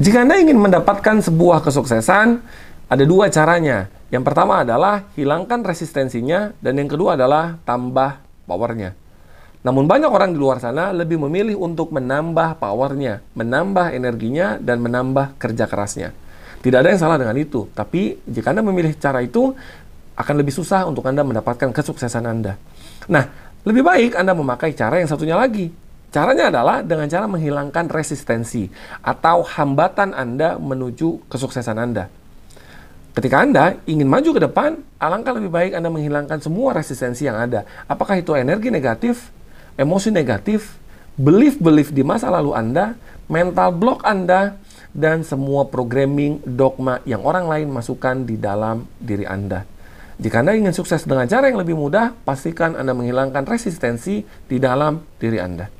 Jika Anda ingin mendapatkan sebuah kesuksesan, ada dua caranya. Yang pertama adalah hilangkan resistensinya, dan yang kedua adalah tambah powernya. Namun banyak orang di luar sana lebih memilih untuk menambah powernya, menambah energinya, dan menambah kerja kerasnya. Tidak ada yang salah dengan itu, tapi jika Anda memilih cara itu, akan lebih susah untuk Anda mendapatkan kesuksesan Anda. Nah, lebih baik Anda memakai cara yang satunya lagi. Caranya adalah dengan cara menghilangkan resistensi atau hambatan Anda menuju kesuksesan Anda. Ketika Anda ingin maju ke depan, alangkah lebih baik Anda menghilangkan semua resistensi yang ada. Apakah itu energi negatif, emosi negatif, belief-belief di masa lalu Anda, mental block Anda, dan semua programming dogma yang orang lain masukkan di dalam diri Anda. Jika Anda ingin sukses dengan cara yang lebih mudah, pastikan Anda menghilangkan resistensi di dalam diri Anda.